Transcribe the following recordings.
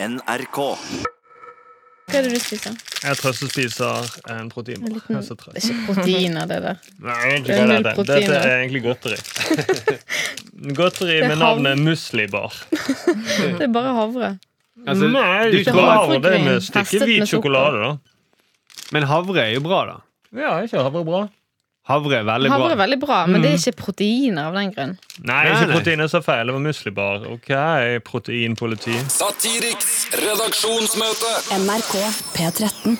NRK. Hva er det du spiser? Jeg trøstespiser en En proteinbar. liten- Jeg er så Det er ikke proteiner, det der. Nei, Det er det. dette er. egentlig godteri. godteri er med navnet Muslibar. Det er bare havre. Altså, Nei, du det, havre, det er med stykke hvit sjokolade, da. Men havre er jo bra, da. Ja, er ikke havre bra? Havre er veldig Havre bra. er veldig bra, men det er ikke proteiner av den grunn. Nei, Nei, ikke proteiner som feiler med. Det muslibar. OK, proteinpoliti. Satiriks redaksjonsmøte. NRK P13.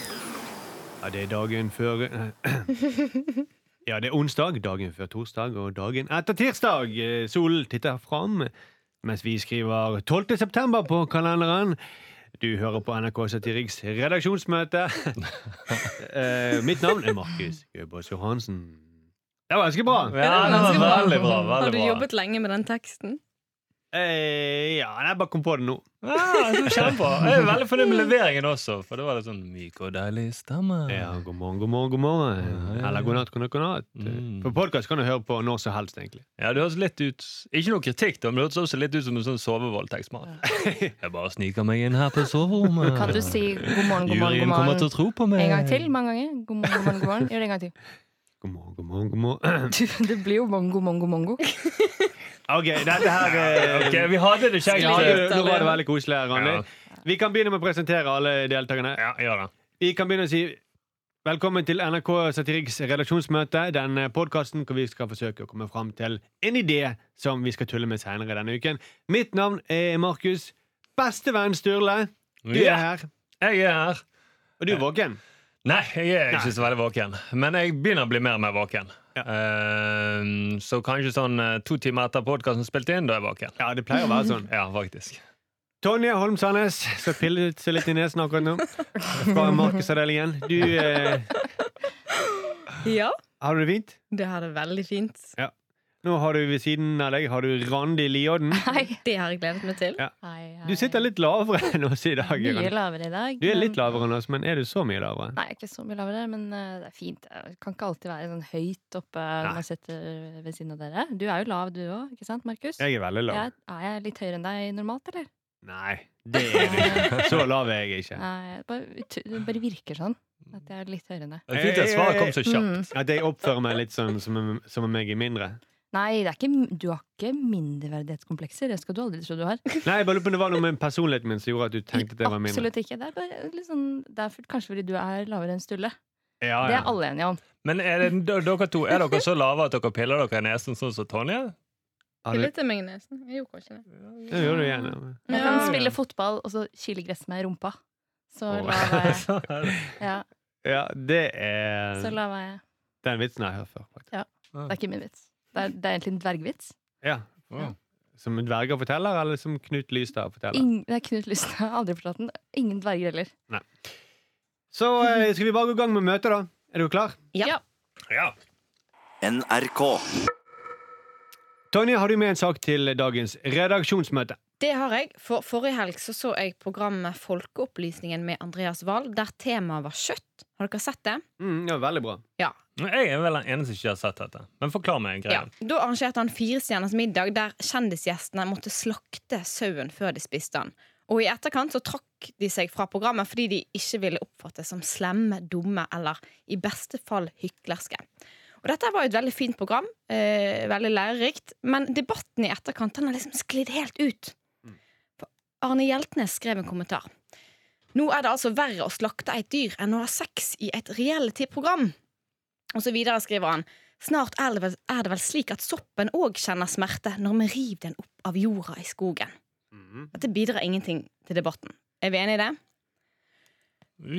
Ja, det er dagen før Ja, det er onsdag, dagen før torsdag og dagen etter tirsdag. Eh, Solen titter fram mens vi skriver 12. september på kalenderen. Du hører på NRK Satiriks redaksjonsmøte. Eh, Mitt navn er Markus Gøbås Johansen. Det var ganske bra. Ja, det var veldig bra. Har du jobbet lenge med den teksten? Eh, ja, jeg bare kom på det nå. Ah, så Kjempebra. Jeg er veldig fornøyd med leveringen også, for det var litt sånn myk og deilig stemme. Ja, god morgen, god morgen, god morgen. Ja, ja. Eller god natt, god natt, god natt. Mm. På podkast kan du høre på når som helst, egentlig. Ja, det høres litt ut Ikke noe kritikk, da, men det høres også litt ut som en sånn sovevoldtektsmann. Jeg bare sniker meg inn her på soverommet. Kan du si god morgen, god morgen, Juryen kommer til å tro på meg. en gang til? Mange ganger? God morgen, god morgen, god morgen. Gjør det en gang til. God morgen, god morgen, god morgen. Det blir jo mongo, mongo, mongo. Ok, dette her eh, Ok, Vi hadde det kjekt. ja, nå- var det veldig koselig her, Randi. Vi kan begynne med å presentere alle deltakerne. Ja, gjør det. Vi kan begynne å si velkommen til NRK Satiriks redaksjonsmøte. Den podkasten hvor vi skal forsøke å komme fram til en idé som vi skal tulle med senere denne uken. Mitt navn er Markus. Bestevenn Sturle, du er her. jeg er her. Og du er våken. Nei, jeg er ikke Nei. så veldig våken. Men jeg begynner å bli mer og mer våken. Ja. Uh, så kanskje sånn eh, to timer etter podkasten spilte inn, da er jeg våken. Ja, det pleier å være sånn. Ja, faktisk. Tonje Holm Sandnes skal pille seg litt i nesen akkurat nå. Fra Markedsavdelingen. Du eh, Ja. Har du det fint? Det har det veldig fint. Nå har du ved siden av deg har du Randi Liodden. Hei. Det har jeg gledet meg til. Ja. Hei, hei. Du sitter litt lavere enn oss i dag. Mye lavere i dag. Du er litt lavere enn oss, men er du så mye lavere? Nei, ikke så mye lavere, men eh, det er fint. Jeg kan ikke alltid være sånn høyt oppe når man sitter ved siden av dere. Du er jo lav, du òg, ikke sant, Markus? Jeg er veldig lav. Jeg- Er jeg litt høyere enn deg normalt, eller? Nei, det er du ikke. Så lav er jeg ikke. Nei, jeg bare, det bare virker sånn. At jeg er litt høyere enn deg. Det er fint at svaret kom så kjapt. Mm. At jeg oppfører meg litt sånn som om, som om jeg er mindre. Nei, det er ikke, du har ikke mindreverdighetskomplekser. Det skal du aldri tro du har. Nei, jeg bare lurer på om det var noe med personligheten min som gjorde at du tenkte at jeg var mindre. Absolutt ikke. Det er, bare sånn, det er kanskje fordi du er lavere enn Stulle. Ja, Det er alle enige om. Men er, det, dere to, er dere så lave at dere piller dere i nesen sånn som Tonje? Pillet jeg meg i nesen? Jeg gjorde ikke det. Det gjør du gjerne. Jeg Ja. kan spille fotball og så kile gress med rumpa. Så oh. lav er jeg. Det- Ja, Ja, det er så lav er jeg. Den vitsen har jeg hørt før. Ja. Det er ikke min vits. Det er, det er egentlig en dvergvits. Ja. Å. Som dverger forteller, eller som Knut Lystad forteller? Ingen, det er Knut Lystad. Har Aldri fortalt den. Ingen dverger heller. Så eh, skal vi bare gå i gang med møtet, da. Er du klar? Ja. Ja. NRK. Tonje, har du med en sak til dagens redaksjonsmøte? Det har jeg. For forrige helg så, så jeg programmet Folkeopplysningen med Andreas Wahl, der temaet var kjøtt. Har dere sett det? Mm, ja, veldig bra. Jeg er vel den eneste som ikke har sett dette. Men forklar meg Ja. greia. Da arrangerte han firestjerners middag der kjendisgjestene måtte slakte sauen før de spiste den. Og i etterkant så trakk de seg fra programmet fordi de ikke ville oppfattes som slemme, dumme eller i beste fall hyklerske. Og dette var jo et veldig fint program, eh, veldig lærerikt, men debatten i etterkant den har liksom sklidd helt ut. Arne Hjeltnes skrev en kommentar. Nå er det altså verre å slakte et dyr enn å ha sex i et reality-program. Og så videre skriver han. Snart er det, vel, er det vel slik at soppen òg kjenner smerte når vi river den opp av jorda i skogen. Mhm. Dette bidrar ingenting til debatten. Er vi enige i det?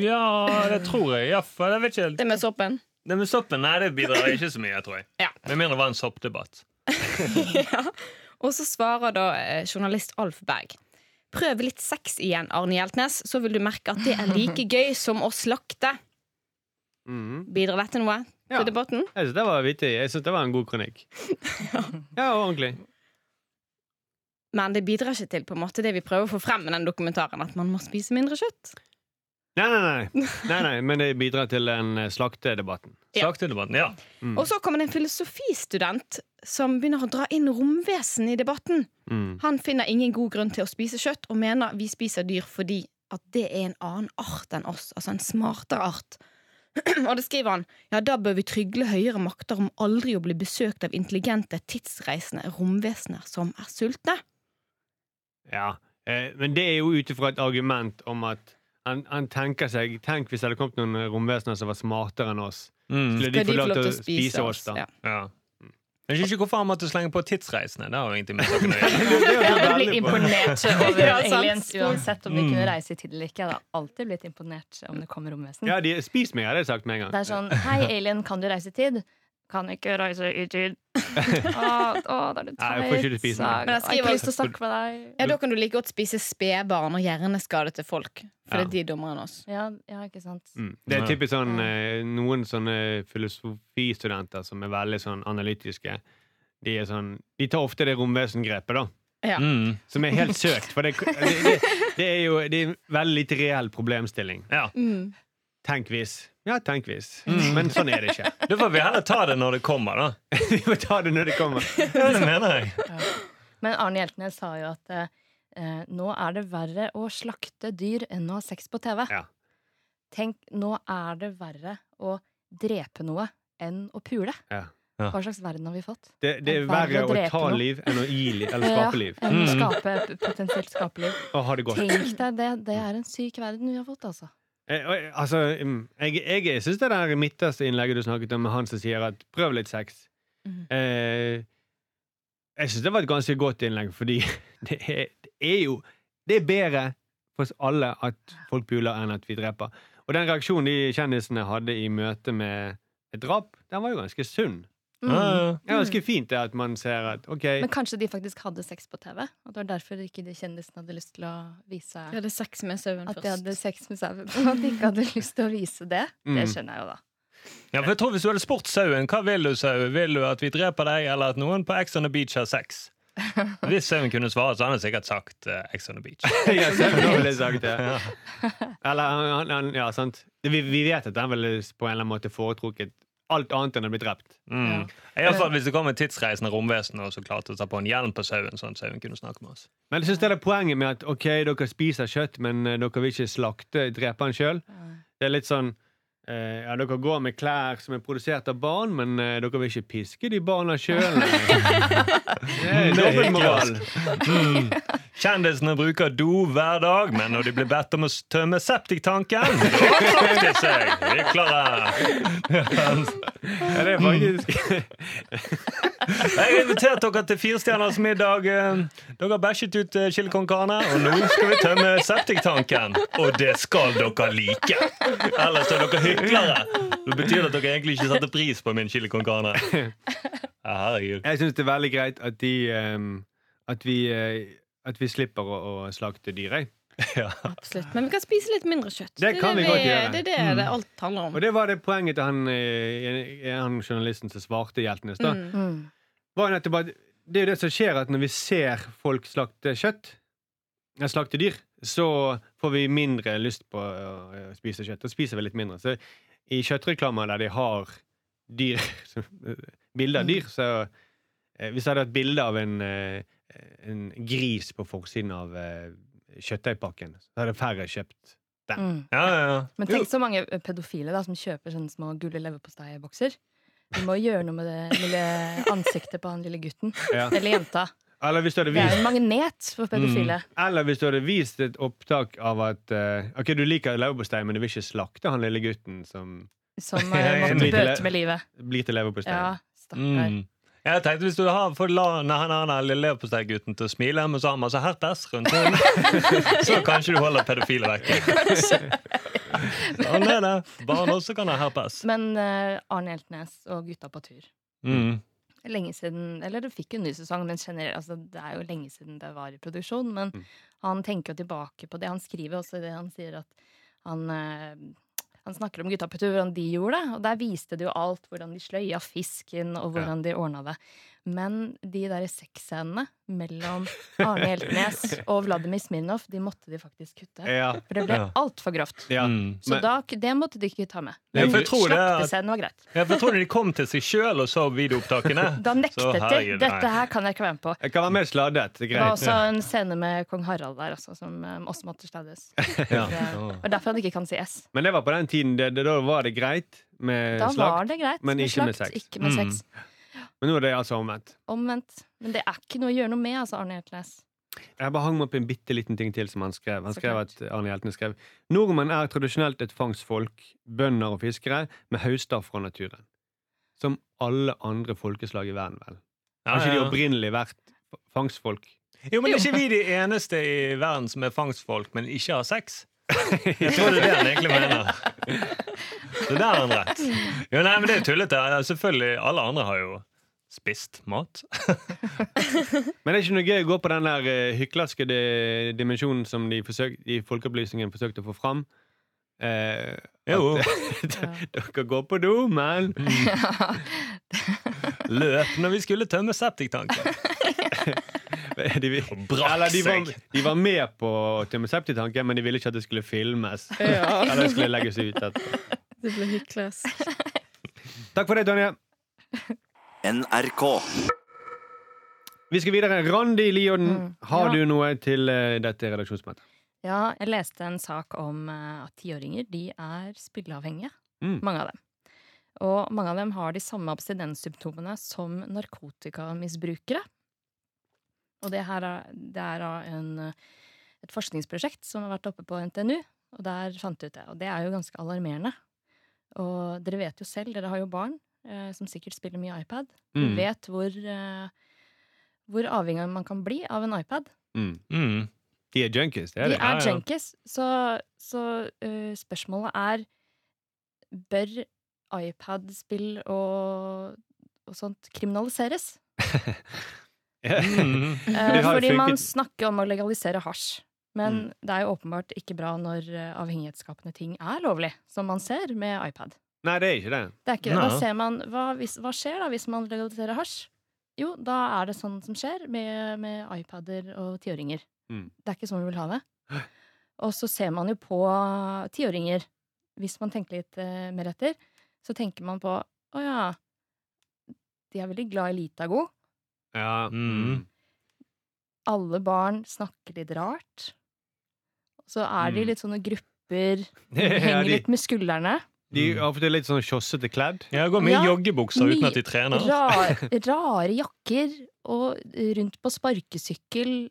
Ja, det tror jeg. Ja, for jeg vet ikke Det med soppen? Det med soppen nei, det bidrar ikke så mye, tror jeg. Ja. Med mindre det var en soppdebatt. ja. Og så svarer da eh, journalist Alf Berg. Prøv litt sex igjen, Arne Hjeltnes, så vil du merke at det er like gøy som å slakte. Mhm. Bidrar dette noe Ja. til debatten? Jeg syns det var vittig. Jeg syns det var en god kronikk. Ja, ordentlig. Men det bidrar ikke til på en måte det vi prøver å få frem med den dokumentaren, at man må spise mindre kjøtt. Nei, nei, nei. nei, nei men det bidrar til den slaktedebatten. slaktedebatten. Ja. Slaktedebatten, ja. Og så kommer det en filosofistudent som begynner å dra inn romvesen i debatten. Mm. Han finner ingen god grunn til å spise kjøtt, og mener vi spiser dyr fordi at det er en annen art enn oss. Altså en smartere art. og det skriver han ja, da bør vi trygle høyere makter om aldri å bli besøkt av intelligente, tidsreisende romvesener som er sultne. Ja, eh, men det er jo ut ifra et argument om at han, han tenker seg Tenk hvis det hadde kommet noen romvesener som var smartere enn oss. Mm. Skulle de få lov til å spise oss, da? Ja. ja. Jeg skjønner ikke hvorfor han måtte slenge på tidsreisende. Det har jo ingenting med saken å gjøre. Jeg hadde blitt imponert over aliens uansett om de Mm. kunne reise i tid eller ikke. Jeg hadde alltid blitt imponert om det kommer romvesen. Ja, de, spis meg, hadde jeg sagt med en gang. Det er sånn Hei, alien, kan du reise i tid? Kan ikke reise i tid. Å, å, da er det teit. Jeg Men jeg har skriver- lyst til å snakke med deg. Ja, Da kan du like godt spise spedbarn og hjerneskade til folk. For Ja. det er de dummere enn oss. Ja, ja ikke sant. Mm. Det er typisk sånn eh, Noen sånne filosofistudenter som er veldig sånn analytiske. De, er sånn, de tar ofte det romvesengrepet, da. Ja. Mm. Som er helt søkt. For det, det, det, det er jo det er en veldig lite reell problemstilling. Ja. Mm. Tenk hvis. Ja, tenk hvis. Men sånn er det ikke. Da får vi heller ta det når det kommer, da. Vi får ta det når det kommer. Ja, det mener jeg. Men Arne Hjeltnes sa jo at eh, nå er det verre å slakte dyr enn å ha sex på TV. Ja. Tenk, nå er det verre å drepe noe enn å pule. Ja. Ja. Hva slags verden har vi fått? Det, det er er verre å å ta noe. liv enn å gi liv, eller skape liv. Ja, enn å Mm. skape, potensielt skape liv. Og ha det godt. Tenk deg det. Det er en syk verden vi har fått, altså. Eh, og, altså, mm, jeg, jeg syns det der midterste innlegget du snakket om, med han som sier at 'prøv litt sex', mm. eh, Jeg syns det var et ganske godt innlegg, fordi det er, det er jo Det er bedre for oss alle at folk puler enn at vi dreper. Og den reaksjonen de kjendisene hadde i møte med et drap, den var jo ganske sunn. Mm. Ja. Det er ganske fint det at man ser at OK Men kanskje de faktisk hadde sex på TV? At det var derfor ikke de kjendisene hadde lyst til å vise De hadde sex med sauen At de hadde sex med sauen. At de ikke hadde lyst til å vise det. Det Mm. skjønner jeg jo, da. Ja, for jeg tror Hvis du hadde spurt sauen hva vil du, sau? Vil du at vi dreper deg, eller at noen på Ex on the Beach har sex? Hvis sauen kunne svare, så hadde han sikkert sagt uh, Ex on the Beach. ja, om ville sagt det. Ja. Eller han, han- han, ja, sant. Vi, vi vet at han ville på en eller annen måte foretrukket alt annet enn å bli drept. Mm. I alle fall Hvis det kom et tidsreisende romvesen og så klarte å ta på en hjelm på sauen, sånn at sauen kunne snakke med oss. Men jeg synes det er poenget med at ok, dere spiser kjøtt, men eh, dere vil ikke slakte, dreperen sjøl. Det er litt sånn eh, ja, Dere går med klær som er produsert av barn, men uh, dere vil ikke piske de barna sjøl. Det er dobbeltmoral. Mm. Kjendisene bruker do hver dag, men når de blir bedt om å tømme septiktanken, trakk de seg! Hyklere! Ja, det er faktisk Jeg har invitert dere til firestjerners middag. Dere har bæsjet ut eh, chili con carne, og nå skal vi tømme septiktanken. Og det skal dere like! Ellers er dere hyklere. Det betyr at dere egentlig ikke setter pris på min chili con carne. Ja, herregud. Jeg syns det er veldig greit at, de, um, at, vi, eh, at vi slipper å, å slakte dyr. jeg. Ja. Absolutt. Men vi kan spise litt mindre kjøtt. Det det, kan vi godt gjøre. Det er det det alt handler om. Og det var det poenget til han, eh, han journalisten som svarte Hjeltnes. da. Mm. Mm. nettopp det er jo det som skjer at når vi ser folk slakte kjøtt, slakte dyr, så får vi mindre lyst på å å spise kjøtt. Og spiser vi litt mindre. Så i kjøttreklamer der de har dyr, bilder av dyr, så eh, Hvis jeg hadde hatt bilde av en, eh, en gris på forsiden av eh, kjøttdeigpakken, så hadde færre kjøpt den. Mm. Ja, ja, ja. Men tenk så mange pedofile da som kjøper sånne små gulle leverposteibokser. Vi må gjøre noe med det lille ansiktet på han lille gutten. Ja. Eller jenta. Eller hvis du hadde Det er en magnet for pedofile. Eller hvis du hadde vist et opptak av at uh, Ok, du liker leverpostei, men du vil ikke slakte han lille gutten som Som eh, måtte bøte med livet. blir til leverpostei. Ja, stakkar. Mm. Jeg tenkte Hvis du har fått leverpostei-gutten til å smile, men så har han masse herpes rundt munnen, så kanskje du holder pedofile vekk. Sånn er det. Barn også kan ha herpes. Men uh, Arne Hjeltnes og Gutta på tur. Mm. Lenge siden, eller det fikk en ny sesong, men generelt, altså, det er jo lenge siden det var i produksjon. Men Mm. han tenker jo tilbake på det. Han skriver også det han sier at han eh, han snakker om Gutta på tur, hvordan de gjorde det. Og der viste det jo alt, hvordan de sløya fisken, og hvordan de ordna det. Men de der sexscenene mellom Arne Hjeltnes og Vladimir Smirnov, de måtte de faktisk kutte. Ja. For det ble Ja. altfor grovt. ja. Mm. Så Men- da, det måtte de ikke ta med. Ja, for Men jeg tror det slaktescenen var greit. Ja, for jeg tror de kom til seg sjøl og så videoopptakene. Da nektet Så de. Dette her kan jeg ikke være med på. Jeg kan være mer sladdet. Det er Det var også en scene med kong Harald der også, som eh, også måtte sladdes. Ja. Og derfor han ikke kan si S. Men det var på den tiden det, det, da var det greit med Da slakt. var det greit men med ikke med slakt, sex. ikke med Mm. Men nå er det altså omvendt. Omvendt. Men det er ikke noe å gjøre noe med, altså, Arne Hjeltnes. Jeg bare hang meg opp en bitte liten ting til som han skrev. Han skrev at Arne Hjeltnes skrev Nordmenn er tradisjonelt et fangstfolk, bønder og fiskere, med høster fra naturen. Som alle andre folkeslag i verden, vel. Har ikke de opprinnelig vært fangstfolk? Jo, men er ikke vi de eneste i verden som er fangstfolk, men ikke har sex? Jeg tror det er det han egentlig mener. Så der har han rett. Jo, nei, men det er tullete. Selvfølgelig, alle andre har jo spist mat. Men det er ikke noe gøy å gå på den der eh, hyklerske di- dimensjonen som de, forsøk, de folkeopplysningen forsøkte å få fram? Eh, Jo. dere går på do, men Løp når vi skulle tømme septiktanken. de, brakk eller de, var, seg. de var med på septiktanken, men de ville ikke at det skulle filmes. Eller det skulle legges ut etterpå. Det ble hyklersk. Takk for det, Tonje. NRK. Vi skal videre. Randi Lioden, Mm. har Ja. du noe til eh, dette redaksjonsmøtet? Ja, jeg leste en sak om eh, at tiåringer de er spilleavhengige. Mm. Mange av dem. Og mange av dem har de samme abstinenssymptomene som narkotikamisbrukere. Og det her er, det er en, eh, et forskningsprosjekt som har vært oppe på NTNU, og der fant de ut det. Og det er jo ganske alarmerende. Og dere vet jo selv, dere har jo barn eh, som sikkert spiller mye iPad. Mm. Dere vet hvor, eh, hvor avhengig man kan bli av en iPad. Mm. Mm. De er junkies, det er De De er ja. junkies, så, så uh, spørsmålet er Bør iPad-spill og, og sånt kriminaliseres? Mm. Eh, Det har jo fordi man snakker om å legalisere hasj. Men Mm. det er jo åpenbart ikke bra når eh, avhengighetsskapende ting er lovlig, som man ser med iPad. Nei, det er ikke det. Det er ikke, det. da ser man, hva, hvis, hva skjer da hvis man legaliserer hasj? Jo, da er det sånn som skjer med, med iPader og tiåringer. Mm. Det er ikke sånn vi vil ha det. Og så ser man jo på tiåringer. Hvis man tenker litt eh, mer etter, så tenker man på å ja, de er veldig glad i Litago. Ja. Mm. Alle barn snakker litt rart. Så er de Mm. litt sånne grupper, henger de, litt med skuldrene. de er ofte litt sånn kjossete kledd. Ja, går mye Ja, joggebukser uten at de trener. Rar, rare jakker og rundt på sparkesykkel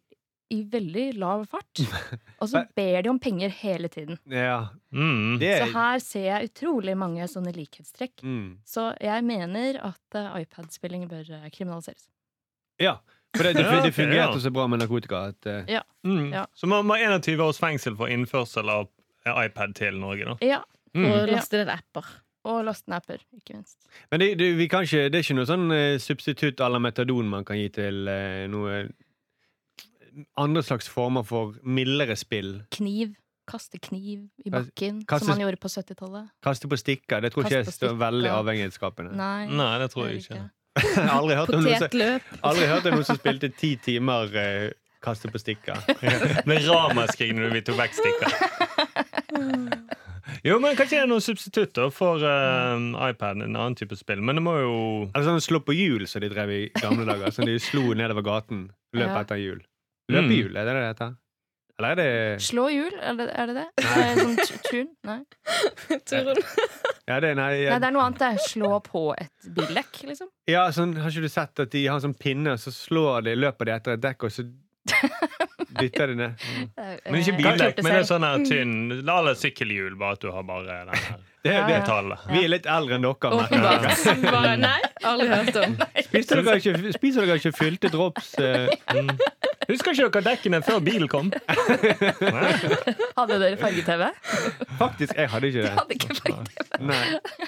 i veldig lav fart. Og så ber de om penger hele tiden. Ja, Mm. det Så er her ser jeg utrolig mange sånne likhetstrekk. mm. Så jeg mener at eh, iPad-spilling bør eh, kriminaliseres. Ja. For det, det, det fungerte ja. så bra med narkotika at ja. Mm. Ja. Så man må 21 års fengsel for innførsel av iPad til Norge, da. Ja, Mm. Og laste ned apper. Og laste ned apper, ikke minst. Men det, det, vi kan ikke, det er ikke noe sånn eh, substitutt à la metadon man kan gi til uh, noe andre slags former for mildere spill. Kniv. Kaste kniv i bakken, kaste- som man gjorde på 70-tallet. Kaste på stikker. Det tror ikke Kaste jeg er veldig avhengighetsskapende. Nei, Nei, det tror jeg ikke. aldri hørt om noen som, aldri hørt om noen som spilte ti timer eh, kaste på stikker. Med ramaskrik når vi tok vekk stikker. Jo, men Kanskje det er noen substitutter for uh, iPad, en annen type spill. Men det må jo Eller sånn slå på hjul som de drev i gamle dager. Som de slo nedover gaten. Løp Ja. etter hjul. Løp hjul, er det det det heter? Eller er det Slå hjul, er det er det? det? Nei. Sånn tun? turn? Nei. Torunn. Ja, det, nei, Nei, det er noe annet. det. Slå på et bildekk, liksom. ja sånn, Har ikke du sett at de har sånn pinne, så slår de, løper de etter et dekk, og så dytter de ned? Men ikke Eh, bildekk, men det er sånn her tynn La alle sykkelhjul, bare at du har bare den her Det, det, ja. ja. vi er litt eldre enn dere. jeg. Åpenbart. Bare nei, aldri hørt om. Spiser dere ikke, spiser dere ikke fylte drops? eh? Husker ikke dere dekkene før bilen kom? Hadde dere farge-TV? Faktisk, jeg hadde ikke det. Hadde ikke farge-TV. Nei.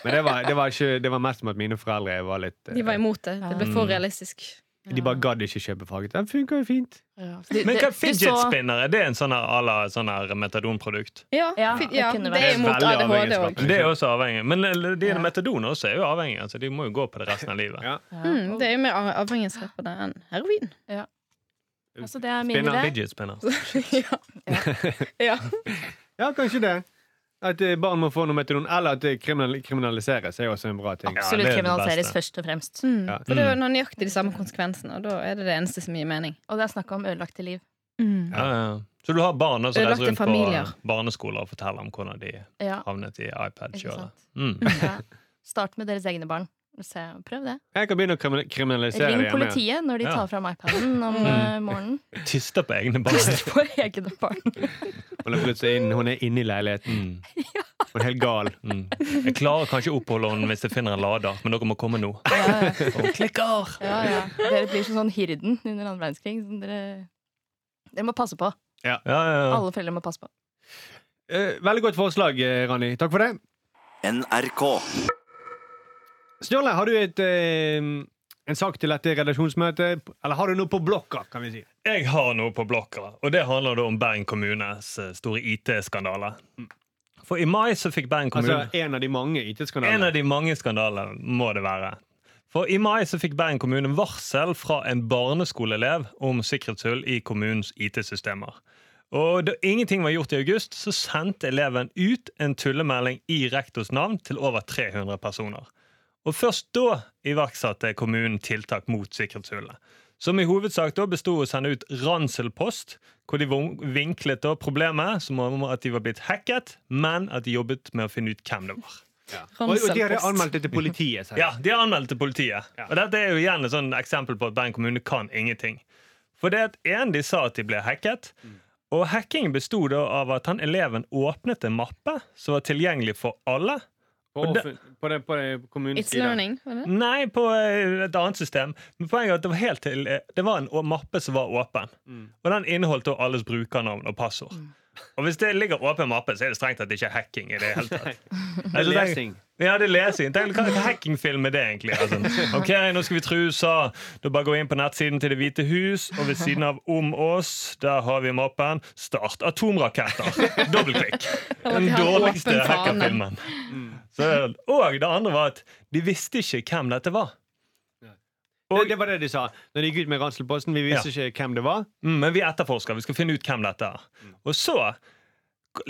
Men det var, det, var ikke, det var mest som at mine foreldre var litt eh, De var imot det. Det ble for realistisk. De bare gadd ikke kjøpe farget. Den funker jo fint. Ja. Du- Men hva fidget spinner? Er det en sånn à la sånn metadonprodukt? Ja, Ja, ja, det er mot ADHD òg. Det er også avhengig. Men eh, de Ja. metadon også er jo avhengige. Altså, de må jo gå på det resten av livet. Ja. Ja. Mm, det er jo mer avhengighetsskapende enn heroin. Altså, det er min Spinner. idé. Fidget spinner. ja. ja. ja, kanskje det. At eh, barn må få noe metadon, eller at det kriminaliseres, er jo også en bra ting. Absolutt er kriminaliseres først og fremst. Mm. Ja. For det er nøyaktig de samme konsekvensene, og da er det det eneste som gir mening. Og det er snakk om ødelagte liv. Mm. Ja, ja. Så du har barn som reiser rundt rundt på barneskoler og forteller om hvordan de Ja, havnet i iPad-kjøret. Mm. Ja. Start med deres egne barn. Se, prøv det. Jeg kan begynne å kriminalisere Ring politiet når de Ja. tar fram iPaden om mm. morgenen. Tyster på egne barn. Tyster på egne barn. Hun er inn, hun er inne i leiligheten. Mm. Hun er helt gal. Mm. Jeg klarer kanskje å oppholde henne hvis jeg finner en lader, men dere må komme nå. Ja, ja. Og klikker! Ja, ja. Dere blir som sånn Hirden under annen verdenskrig. Dere, dere må passe på. Ja, ja, ja. Alle foreldre må passe på. Eh, veldig godt forslag, eh, Rani. Takk for det. NRK. Stjåle, har du et, eh, en sak til dette redaksjonsmøtet? Eller har du noe på blokka, kan vi si? Jeg har noe på blokka, og det handler da om Bergen kommunes eh, store IT-skandale. For i mai så fikk Bergen kommune Altså en av de mange IT-skandalene. En av de mange skandalene må det være. For i mai så fikk Bergen kommune varsel fra en barneskoleelev om sikkerhetshull i kommunens IT-systemer. Og da ingenting var gjort i august, så sendte eleven ut en tullemelding i rektors navn til over 300 personer. Og først da iverksatte kommunen tiltak mot sikkerhetshullet. Som i hovedsak da besto av å sende ut ranselpost, hvor de vinklet da problemet som om at de var blitt hacket, men at de jobbet med å finne ut hvem det var. Og, og de har anmeldt det til politiet. sier Ja, de har anmeldt til politiet. Ja. Og dette er jo igjen et sånn eksempel på at Bergen kommune kan ingenting. For det at en de sa at de ble hacket, og hacking besto da av at han eleven åpnet en mappe som var tilgjengelig for alle. På, det- på, det, på det kommunens It's side. learning. Nei, på eh, et annet system. Men poenget er at det var, helt til, eh, det var en mappe som var åpen. Mm. Og den inneholdt alles brukernavn og passord. Og hvis det ligger åpen mappe, så er det strengt tatt ikke hacking i det hele tatt. Det er lesing. Ja, det er lesing. Tenk, hva, hackingfilm er det egentlig? Altså, ok, nå skal vi true USA. Da bare gå inn på nettsiden til Det hvite hus, og ved siden av Om oss, der har vi mappen Start atomraketter. Dobbeltklikk. Den dårligste hackerfilmen. fane. Så, og det andre var at de visste ikke hvem dette var. Det, det var det de sa. Når de gikk ut med Ranselposten, vi visste ikke hvem det var. Mm, men vi etterforsker. Vi skal finne ut hvem dette er. Og så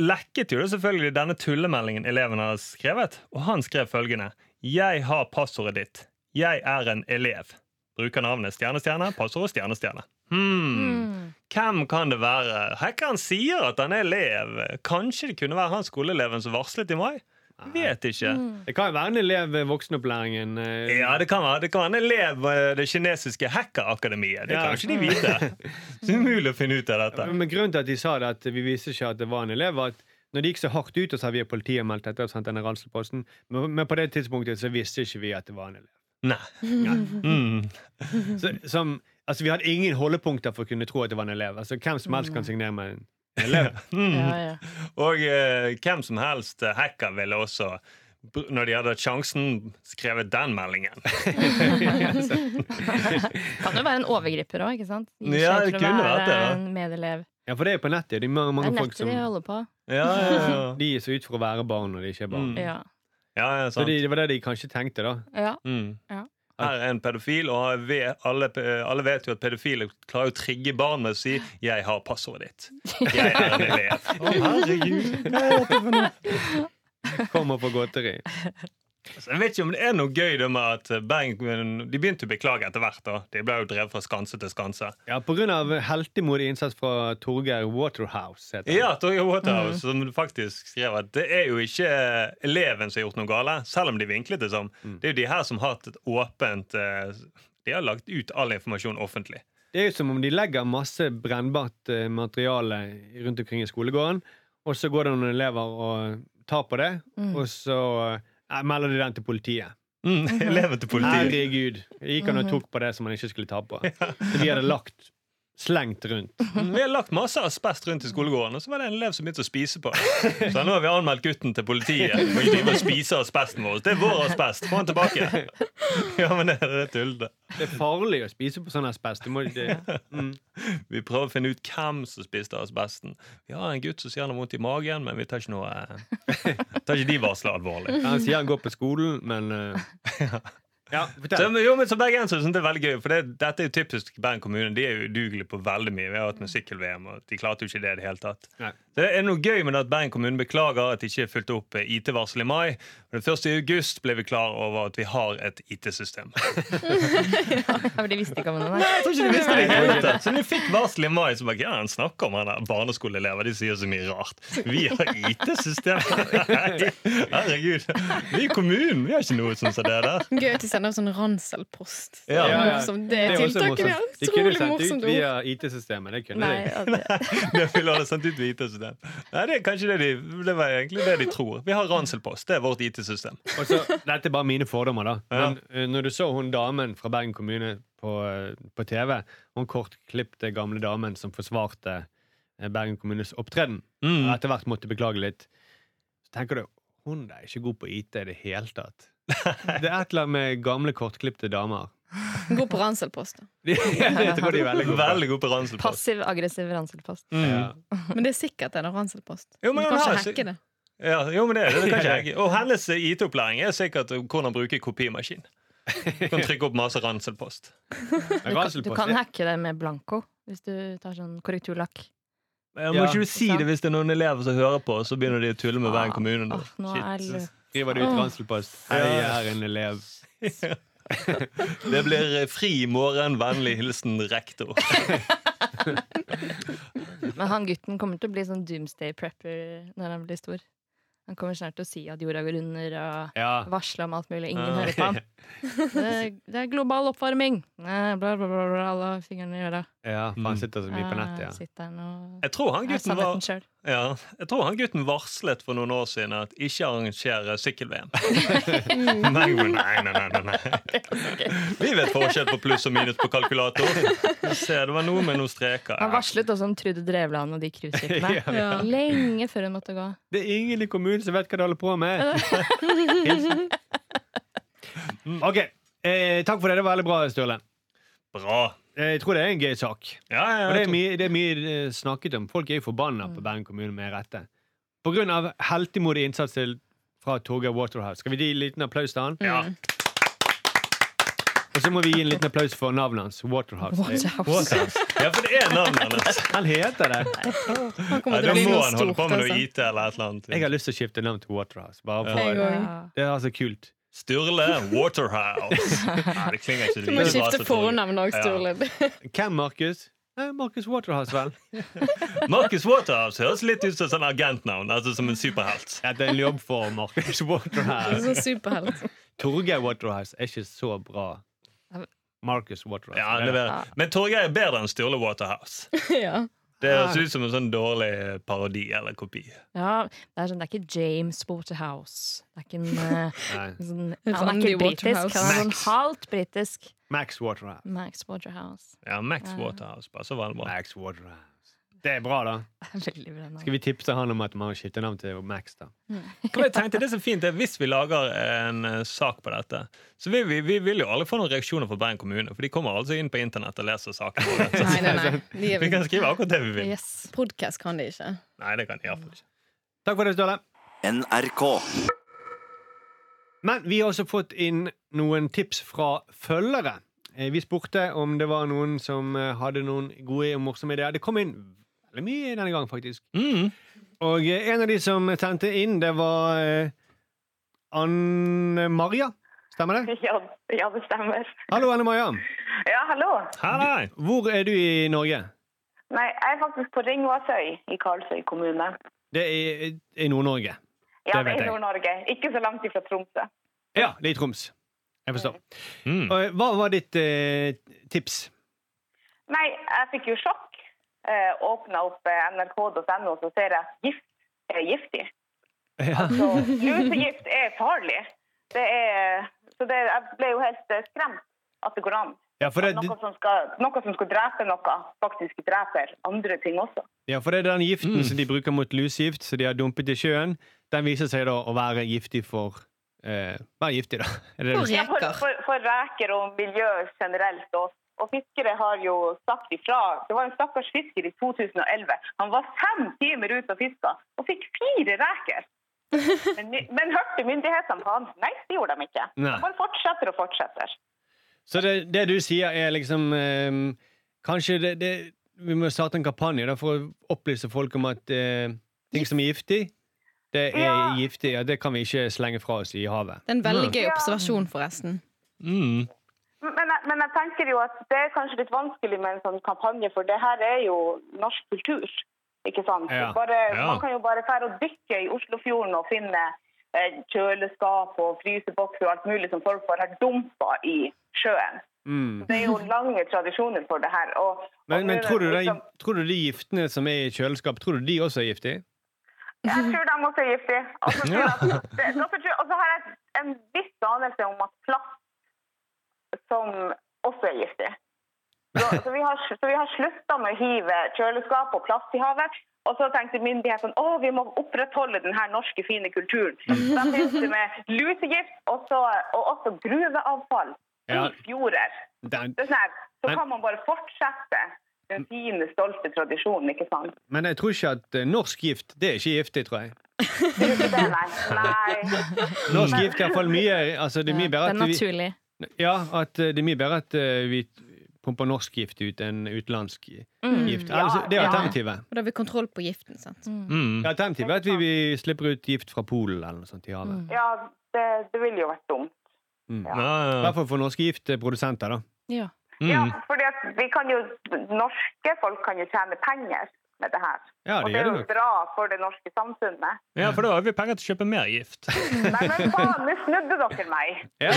lekket jo det selvfølgelig denne tullemeldingen eleven har skrevet. Og han skrev følgende. Jeg har passordet ditt. Jeg er en elev. Bruker navnet stjerne, stjerne, stjernestjerne. stjerne, stjerne. Hmm. Mm. Hvem kan det være? Hackeren sier at han er elev. Kanskje det kunne være han skoleeleven som varslet i mai? Vet ikke. Mm. Det kan være en elev ved voksenopplæringen. eh, Ja, det kan være, det kan være en elev ved det kinesiske hackerakademiet. Det Ja. kan ikke de vite. Det er umulig å finne ut av dette. Men grunnen til at de sa det, at vi visste ikke at det var en elev, var at når de gikk så hardt ut, og så har vi politiet meldt dette og sendt denne Ranselposten, men men på det tidspunktet så visste ikke vi at det var en elev. Nei. Mm. Så, som, altså, vi hadde ingen holdepunkter for å kunne tro at det var en elev. Altså, hvem som helst kan signere med en elev. Mm. Ja, ja. Og eh, hvem som helst eh, hacker ville også, når de hadde sjansen, skrevet den meldingen. Kan jo være en overgriper òg, ikke sant? Ikke Ja, det kunne vært det. En medelev. Ja, for det er på nettet. Det er mange, Det mange er folk nettet som de holder på. Ja, ja, ja. De er så ut for å være barn når de ikke er barn. Mm. Ja. ja, ja Så sant. de, det var det de kanskje tenkte, da. ja. Mm. Ja. Her er en pedofil, og alle, alle vet jo at pedofile klarer å trigge barn med å si 'jeg har passordet ditt'. Jeg er en elev. Å, herregud. Hva er dette for noe? Kommer på godteri. Så jeg vet ikke om det er noe gøy det med at Bergen De begynte å beklage etter hvert. da De ble jo drevet fra skanse til skanse. Ja, av heltemodig innsats fra Torgeir Waterhouse. Heter han. Ja, Torgeir Waterhouse som faktisk skrev at det er jo ikke eleven som har gjort noe gale, selv om de vinklet det som. Det er jo de her som har hatt et åpent eh, De har lagt ut all informasjon offentlig. Det er jo som om de legger masse brennbart eh, materiale rundt omkring i skolegården, og så går det noen elever og tar på det, Mm. og så eh, melder de den til politiet. Mm, eleven til politiet. Herregud. Jeg gikk han og tok på det som han ikke skulle ta på. Så de hadde lagt slengt rundt. Vi har lagt masse asbest rundt i skolegården, og så var det en elev som begynte å spise på det. Så nå har vi anmeldt gutten til politiet og de drive og spise asbesten vår. Det er vår asbest. Få den tilbake. Ja, men det er det tullete. Det er farlig å spise på sånn asbest. Du må, ikke mm. Vi prøver å finne ut hvem som spiste asbesten. Vi har en gutt som sier han har vondt i magen, men vi tar ikke noe eh, Tar ikke de varslene alvorlig. Han sier han går på skolen, men eh, Ja, Så, jo, men som bergenser synes det er veldig gøy, for det, dette er jo typisk Bergen kommune. De er jo udugelige på veldig mye. Vi har hatt med sykkel-VM, og de klarte jo ikke det i det hele tatt. Nei. Så det er noe gøy med at Bergen kommune beklager at de ikke fulgte opp eh, IT-varsel i mai. Men den 1. august ble vi klar over at vi har et IT-system. Ja, for de visste ikke om det. nei. Jeg tror ikke de visste det i hele tatt. Så når vi fikk varsel i mai, så bare ja, han snakker om han der barneskoleelever. De sier så mye rart. Vi har IT-system! Herregud. Vi er kommunen, vi har ikke noe som som det der. Gøy at de sender sånn ranselpost. Ja. Ja, ja. Morsomt. Det Det er er også tiltaket. Utrolig morsomt. De kunne sendt ut via IT-systemet. Det kunne Nei, de. ja, det, Det ville alle sendt ut ved IT-system. Nei, det er kanskje det de Det var egentlig det de tror. Vi har ranselpost. Det er vårt IT-system. Og så, dette er bare mine fordommer, da. Men ja. når du så hun damen fra Bergen kommune på, eh, på TV, hun kortklipte gamle damen som forsvarte eh, Bergen kommunes opptreden, Mm. og etter hvert måtte beklage litt, så tenker du hun er ikke god på IT i det hele tatt. Det er et eller annet med gamle, kortklipte damer. God på ranselpost. er veldig gode. Veldig god på ranselpost. Passiv-aggressiv ranselpost. Mm. Ja. Men det er sikkert en ranselpost. Jo, men du kan ikke ikke- hacke det. Ja, jo, men det, det, det kan ikke. Og hennes IT-opplæring er sikkert hvordan bruke kopimaskin. Du kan trykke opp masse ranselpost. Du kan, du kan hacke det med blanko hvis du tar sånn korrekturlakk. Jeg Ja. må ikke du si det hvis det er noen elever som hører på, så begynner de å tulle med hver kommune. nå. Åh, nå er Shit. Skriver du ut ranselpost. Hei, jeg er en elev. Det blir fri morgen, vennlig hilsen rektor. Men han gutten kommer til å bli sånn doomsday prepper når han blir stor. Han kommer snart til å si at jorda går under, og Ja. varsle om alt mulig. Ingen Ja. hører på ham. Det, det er global oppvarming! Bla, bla, bla, bla, alle fingrene i øra. ja, for han sitter så mye på nettet, ja. Sitter han og Jeg tror han gutten var. Ja, jeg tror han gutten varslet for noen år siden at ikke arrangere sykkel-VM. nei, nei, nei, nei, nei, nei. Vi vet forskjell på pluss og minus på kalkulator. Se, det var noe med noen streker. Han varslet også om Trude Drevland og de cruiseskipene. Ja. Ja. Lenge før hun måtte gå. Det er ingen i kommunen som vet hva de holder på med. OK. Eh, takk for det. Det var veldig bra, Sturle. Bra. Eh, Jeg tror det er en gøy sak. Ja, ja, Og det er mye, det er mye eh, snakket om. Folk er jo forbanna på Bergen kommune med rette. På grunn av heltemodig innsats til, fra Torgeir Waterhouse. Skal vi gi en liten applaus til han? Ja. Og så må vi gi en liten applaus for navnet hans. Waterhouse. Waterhouse. ja, for det er navnet hans. Han heter det. Han Ja, da må han holde stort. på med noe Altså. IT eller et eller annet. Jeg har lyst til å skifte navn til Waterhouse. Bare for, Ja. Det er altså kult. Sturle Waterhouse. Nei, det klinger ikke Du må skifte fornavn òg, Ja. Sturle. Hvem, Markus? Eh, Markus Waterhouse, vel. Marcus Waterhouse høres litt ut som en sånn agentnavn. Altså som en superhelt. Ja, det er en jobb for Markus Waterhouse. Superhelt. Torgeir Waterhouse er ikke så bra. Marcus Waterhouse. Ja, det er, men Torgeir er bedre enn Sturle Waterhouse. Ja. Det høres ut som en sånn dårlig parodi eller kopi. Ja, det er, sånn, det er ikke James Waterhouse. Det er ikke en eh, sånn, Han er ikke britisk, han er sånn halvt britisk. Max Waterhouse. Max Waterhouse. Ja, Max. Waterhouse var det bra. Max Waterhouse. Det er bra, da. Veldig bra navn. Skal vi tipse han om at man har navn til Max, da? For jeg tenkte det er så fint er Hvis vi lager en uh, sak på dette, så vil vi, vi vil jo aldri få noen reaksjoner fra Bergen kommune. For de kommer altså inn på internett og leser saken våre. Så Nei, nei, nei. De Vi kan skrive akkurat det vi vil. Yes. podcast kan de ikke. Nei, det kan de iallfall ikke. Takk for det, Ståle. NRK. Men vi har også fått inn noen tips fra følgere. Eh, Vi spurte om det var noen som eh, hadde noen gode og morsomme ideer. Det kom inn veldig mye denne gangen, faktisk. Mm. Og eh, en av de som sendte inn, det var eh, Anne Maria. Stemmer det? Ja, ja, det stemmer. Hallo, Anne Maria. Ja, hallo. Hei! Hvor er du i Norge? Nei, jeg er faktisk på Ringvassøy i Karlsøy kommune. Det er i Nord-Norge. Ja, Det det, er i Nord-Norge. Ikke så langt ifra Tromsø. Ja, det er i Troms. Jeg forstår. Mm. Og, eh, Hva var ditt eh, tips? Nei, jeg fikk jo sjokk. Eh, Åpna opp eh, nrk.no, så ser jeg at gift er giftig. Ja. Så lusegift er farlig. Det er, så det, jeg ble jo helt eh, skremt at det går an. Ja, for det, noe som, skal, noe som skal drepe noe, faktisk dreper andre ting også. ja, for det er den giften Mm. som de bruker mot lusegift, som de har dumpet i sjøen, den viser seg da å være giftig for eh, Være giftig, da. Er det det For sier? Ja, for, reker. for, for reker og miljø generelt. Og, og fiskere har jo sagt ifra. Det var en stakkars fisker i 2011. Han var fem timer ute og fiska og fikk fire reker. Men, men hørte myndighetene på han? Nei, det gjorde de ikke. Nei. Han fortsetter og fortsetter. Så det, det du sier, er liksom eh, Kanskje det, det Vi må starte en kampanje da, for å opplyse folk om at eh, ting som er giftig, det er Ja. giftig. Ja, det kan vi ikke slenge fra oss i havet. Det er en veldig gøy observasjon, forresten. Mm. Men, jeg- men jeg tenker jo at det er kanskje litt vanskelig med en sånn kampanje, for det her er jo norsk kultur. Ikke sant? Ja. Bare, Ja. Man kan jo bare fære og dykke i Oslofjorden og finne eh, kjøleskap og frysebokser og alt mulig som folk bare har dumpa i sjøen. Mm. Det er jo lange tradisjoner for det her. Og, og Men, men nå er tror, du de, liksom- tror du de giftene som er i kjøleskap, tror du de også er giftige? Jeg tror de også er giftige. Og så tror jeg at det- og så tror- og så har jeg en viss anelse om at plast som også er giftig. Så, så vi har, så vi har slutta med å hive kjøleskap og plast i havet. Og så tenkte myndighetene å, vi må opprettholde den her norske, fine kulturen. Da begynte med lusegift og, så, og også gruveavfall Ja. i fjorder. Den, Det er sånn så kan man bare fortsette den fine, stolte tradisjonen, ikke sant? men jeg tror ikke at eh, norsk gift det er ikke giftig, tror jeg. Det er ikke det, nei. nei. Norsk gift er iallfall mye altså Det er mye Det bedre er at vi, naturlig. Ja, at eh, det er mye bedre at eh, vi pumper norsk gift ut enn utenlandsk Mm. gift. Altså, det er Ja. alternativet. Og da har vi kontroll på giften. sant? Mm. Alternativet er at vi, vi slipper ut gift fra Polen eller noe sånt i havet. Mm. Ja, det, det ville jo vært dumt. Mm. Ja. Ja, I ja. hvert fall for norske giftprodusenter, da. Ja. Ja, Mm. Ja, for vi kan jo, norske folk kan jo tjene penger med det her. Ja, Og det det er det jo nok. bra for det norske samfunnet. ja, for da har vi penger til å kjøpe mer gift. Nei, men faen, nå snudde dere meg. Ja.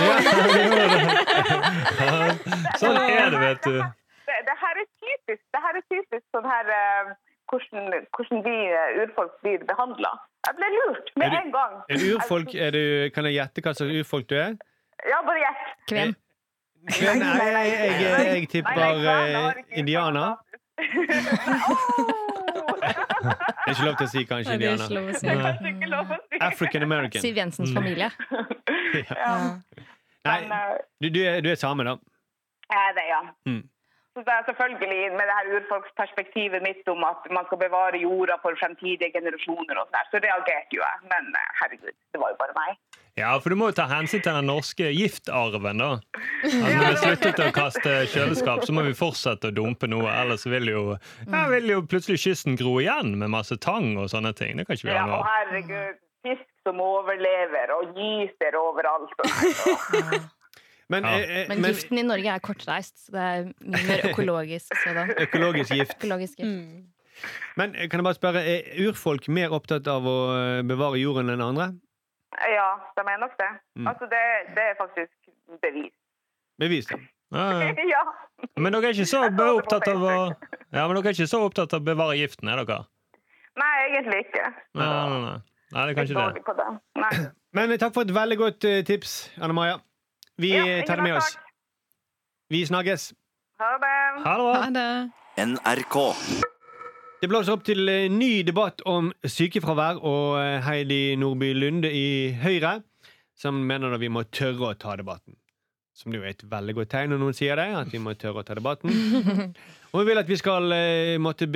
Sånn er det, vet du. Det, det her er typisk, det her er typisk sånn her eh, hvordan, hvordan vi eh, urfolk blir behandla. Jeg ble lurt med Er du- en gang. Er du urfolk? Er du, kan jeg gjette hva slags urfolk du er? Ja, bare gjett. Kvem. Nei, nei, jeg, jeg, jeg, jeg tipper eh, indianer. Åh! Det er ikke lov til å si kanskje er indianer. Det er kanskje ikke lov å si. African American. Siv Jensens familie. Ja. Nei, eh, du, du, er, du er same, da. Ja, det, ja. Mm. Så det er selvfølgelig med det her urfolksperspektivet mitt om at man skal bevare jorda for fremtidige generasjoner og sånn, så reagerte jo jeg. Men eh, herregud, det var jo bare meg. Ja, for du må jo ta hensyn til den norske giftarven, da. Altså, når vi sluttet å kaste kjøleskap, så må vi fortsette å dumpe noe. Ellers vil jo, ja, vil jo plutselig kysten gro igjen med masse tang og sånne ting. Det kan ikke vi Ja, ha og nå. herregud, fisk som overlever og gyter overalt. Og. Men, Ja. eh, men, giften men giften i Norge er kortreist, så det er mer økologisk. økologisk gift. Økologisk gift. Mm. Men eh, kan jeg bare spørre, er urfolk mer opptatt av å eh, bevare jorden enn andre? Ja, de er nok det. Mm. Altså, det, det er faktisk bevis. Bevis. Ja, ja. ja. Men dere er ikke så opptatt av å ja, men dere er ikke så opptatt av å bevare giften, er dere? Nei, egentlig ikke. Nei, nei, nei, nei. det er kanskje det. Det. Nei. Men eh, takk for et veldig godt eh, tips, Anne Maja. Vi Ja, eh, tar det med oss. Vi snakkes. Ha det. Ha det. Ha det. NRK. Det blåser opp til eh, ny debatt om sykefravær, og eh, Heidi Nordby Lunde i Høyre, som mener at vi må tørre å ta debatten. Som det jo er et veldig godt tegn når noen sier det, at vi må tørre å ta debatten. Og vi vil at vi skal eh, måtte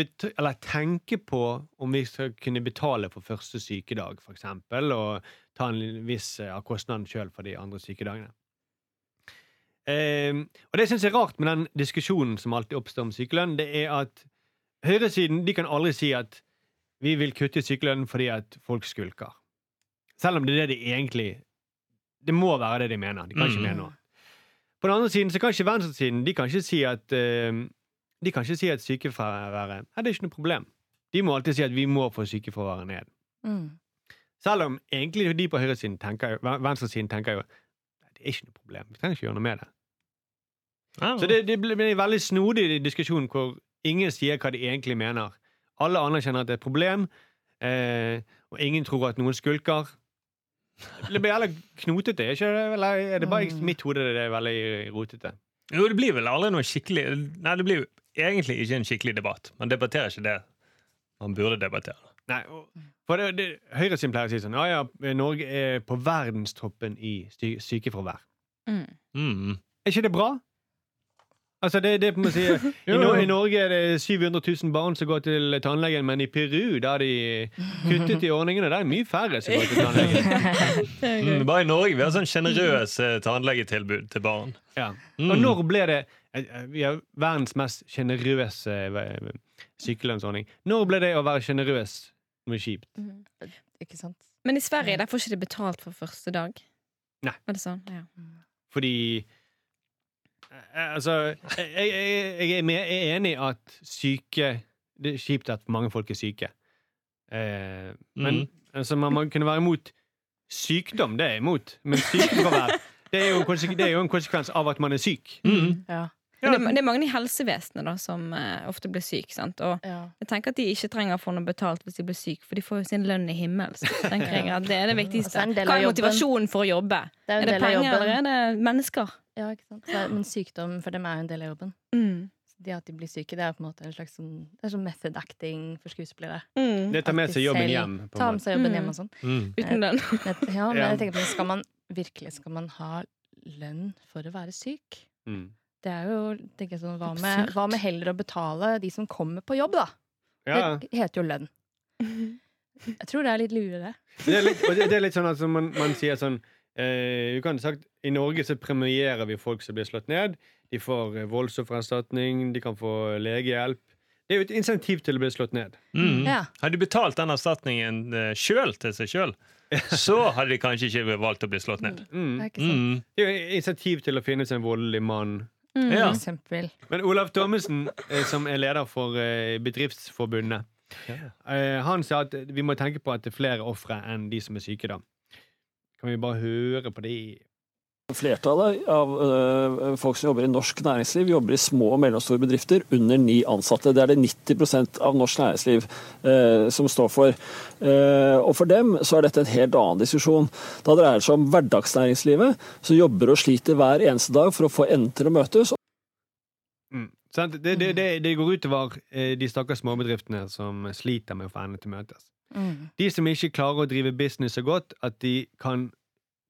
tenke på om vi skal kunne betale for første sykedag, eksempel, og ta en viss av kostnaden sjøl for de andre sykedagene. Eh, og det syns jeg er rart med den diskusjonen som alltid oppstår om sykelønn, det er at høyresiden de kan aldri si at vi vil kutte sykelønnen fordi at folk skulker. Selv om det er det de egentlig Det må være det de mener. De kan ikke Mm. mene noe. På den andre siden så kan ikke venstresiden De kan ikke si at uh, De kan ikke si at sykefraværet Nei, det er ikke noe problem. De må alltid si at vi må få sykefraværet ned. Mm. Selv om egentlig de på høyresiden tenker venstresiden tenker jo "Nei, det er ikke noe problem. Vi trenger ikke gjøre noe med det. Ah, Så det, det blir en veldig snodig diskusjon hvor ingen sier hva de egentlig mener. Alle anerkjenner at det er et problem, eh, og ingen tror at noen skulker. Det blir heller knotete, er ikke det? Eller er det bare i mitt hode det er veldig rotete? Jo, det blir vel aldri noe skikkelig Nei, det blir jo egentlig ikke en skikkelig debatt. Man debatterer ikke det man burde debattere. Nei, for det, det, Høyresiden pleier å si sånn Ja, ja, Norge er på verdenstoppen i sy sykefravær. Mm. Mm. Er ikke det bra? Altså, det, det si, I, Nor I Norge er det 700 000 barn som går til tannlegen, men i Peru har de kuttet i ordningene. Det er mye færre som går til tannlegen. Mm, bare i Norge vi har sånn sjenerøse tannlegetilbud til barn. Ja. Mm. Og når ble det eh, eh, Vi har verdens mest sjenerøse eh, sykelønnsordning. Når ble det å være sjenerøs noe kjipt? Ikke sant? Men i Sverige der får ikke de betalt for første dag. Nei. Er det sånn? Ja. Fordi eh, Altså, jeg, jeg, jeg er med- jeg er enig i at syke Det er kjipt at mange folk er syke. Eh, men Mm. altså, man, man kunne være imot sykdom, det er jeg imot. Men sykefravær det er, jo, det er jo en konsekvens av at man er syk. Mm. Ja. Ja. det, det er mange i helsevesenet da, som eh, ofte blir syke. Sant? Og ja. jeg tenker at de ikke trenger å få noe betalt hvis de blir syke, for de får jo sin lønn i at det er det viktigste. Hva er motivasjonen for å jobbe? Det er Er det penger, eller er det mennesker? Ja, ikke sant? Så, men sykdom for dem er jo en del av jobben. Mm. Så Det at de blir syke, det er på en måte en slags sånn, det er sånn method acting for skuespillere. Mm. Det tar med seg jobben hjem. På Ta med seg jobben Mm. hjem og sånn. Mm. Uten lønn. Ja, men jeg tenker på, skal man virkelig skal man ha lønn for å være syk? Mm. Det er jo tenker jeg sånn, hva, med, hva med heller å betale de som kommer på jobb, da? Ja. Det heter jo lønn. Jeg tror det er litt lurere. Det er litt, det er litt sånn at man, man sier sånn eh, vi kan ha sagt, I Norge så premierer vi folk som blir slått ned. De får eh, voldsoffererstatning, de kan få legehjelp. Det er jo et insentiv til å bli slått ned. Mm. Ja. Hadde de betalt den erstatningen uh, sjøl til seg sjøl, så hadde de kanskje ikke valgt å bli slått ned. Mm. Det er? Mm. Det er jo et insentiv til å finne seg en voldelig mann. Mm. Ja. Men Olav Thommessen, eh, som er leder for eh, Bedriftsforbundet, ja. han sa at vi må tenke på at det er flere ofre enn de som er syke. da. Kan vi bare høre på de? Flertallet av øh, folk som jobber i norsk næringsliv, jobber i små og mellomstore bedrifter under ni ansatte. Det er det 90% av norsk næringsliv øh, som står for. Uh, og for dem så er dette en helt annen diskusjon. Da dreier det seg om hverdagsnæringslivet, som jobber og sliter hver eneste dag for å få endene til å møtes. Mm. Det, det, det, det går utover de stakkars småbedriftene som sliter med å få endene til å møtes. Mm. De som ikke klarer å drive business så godt at de kan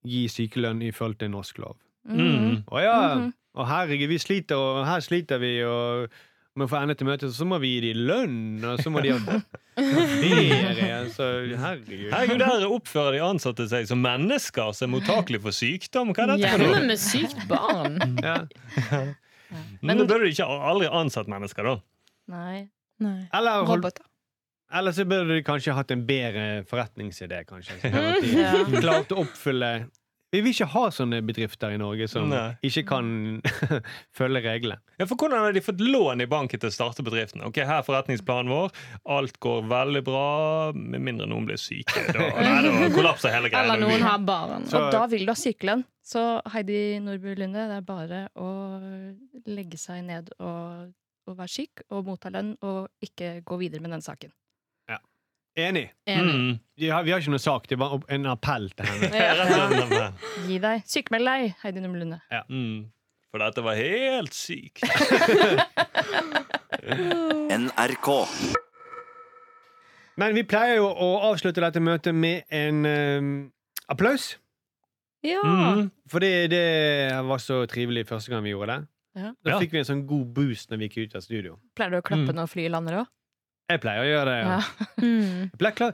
gi sykelønn ifølge norsk lov. Mm. Å ja, Mhm. og herregud, vi sliter, og her sliter vi, og vi får ende til møtet så må vi gi dem lønn, og så må de ha ferie. Så herregud. Herregud, Der oppfører de ansatte seg som mennesker som er mottakelige for sykdom. Hva er dette for Hjemme noe? med sykt barn. Ja. Men da burde du ikke aldri ansatt mennesker, da. Nei. Nei. Eller, hold, Roboter. Eller så burde de kanskje hatt en bedre forretningsidé, kanskje. Så at de Ja. klarte å oppfylle Vi vil ikke ha sånne bedrifter i Norge som Nei. ikke kan følge reglene. Ja, for Hvordan har de fått lån i banken til å starte bedriften? Ok, Her er forretningsplanen vår. Alt går veldig bra, med mindre noen blir syke. Da, da kollapser hele greia. Eller noen har barn. Så- Og da vil du ha sykelønn. Så Heidi Nordby Lunde, det er bare å legge seg ned og, og være syk og motta lønn, og ikke gå videre med den saken. Enig. Enig. Mm. Vi har, vi har ikke noe sak, det er bare en appell til henne. Ja. Gi deg. Sykmeld deg, Heidi Nordby Lunde. Mm. For dette var helt sykt. NRK. Men vi pleier jo å avslutte dette møtet med en um, applaus. Ja. Mm. Fordi det var så trivelig første gang vi gjorde det. Ja. Da fikk vi en sånn god boost når vi gikk ut av studio. Pleier du å klappe Mm. når flyet lander òg? Jeg pleier å gjøre det. Ja. Ja. Mm. Kla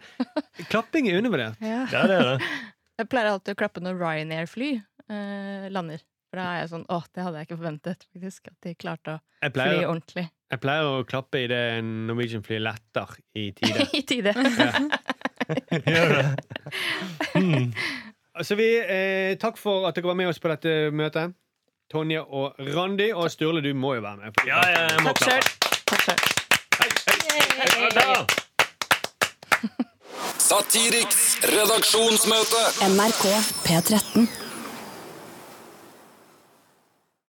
klapping er undervurdert. Ja. Ja, det er det. Jeg pleier alltid å klappe når Ryanair-fly eh, lander. For da er jeg sånn Å, det hadde jeg ikke forventet, faktisk. At de klarte å Jeg fly pleier, ordentlig. jeg pleier å klappe i det Norwegian-fly letter i tide. I tide. Gjør det. Mm. Så vi, eh, takk for at dere var med oss på dette møtet. Tonje og Randi. Og Sturle, du må jo være med. Ja, ja, jeg må Takk selv. klappe. Takk sjøl. Ja, da. Satiriks redaksjonsmøte. NRK P13.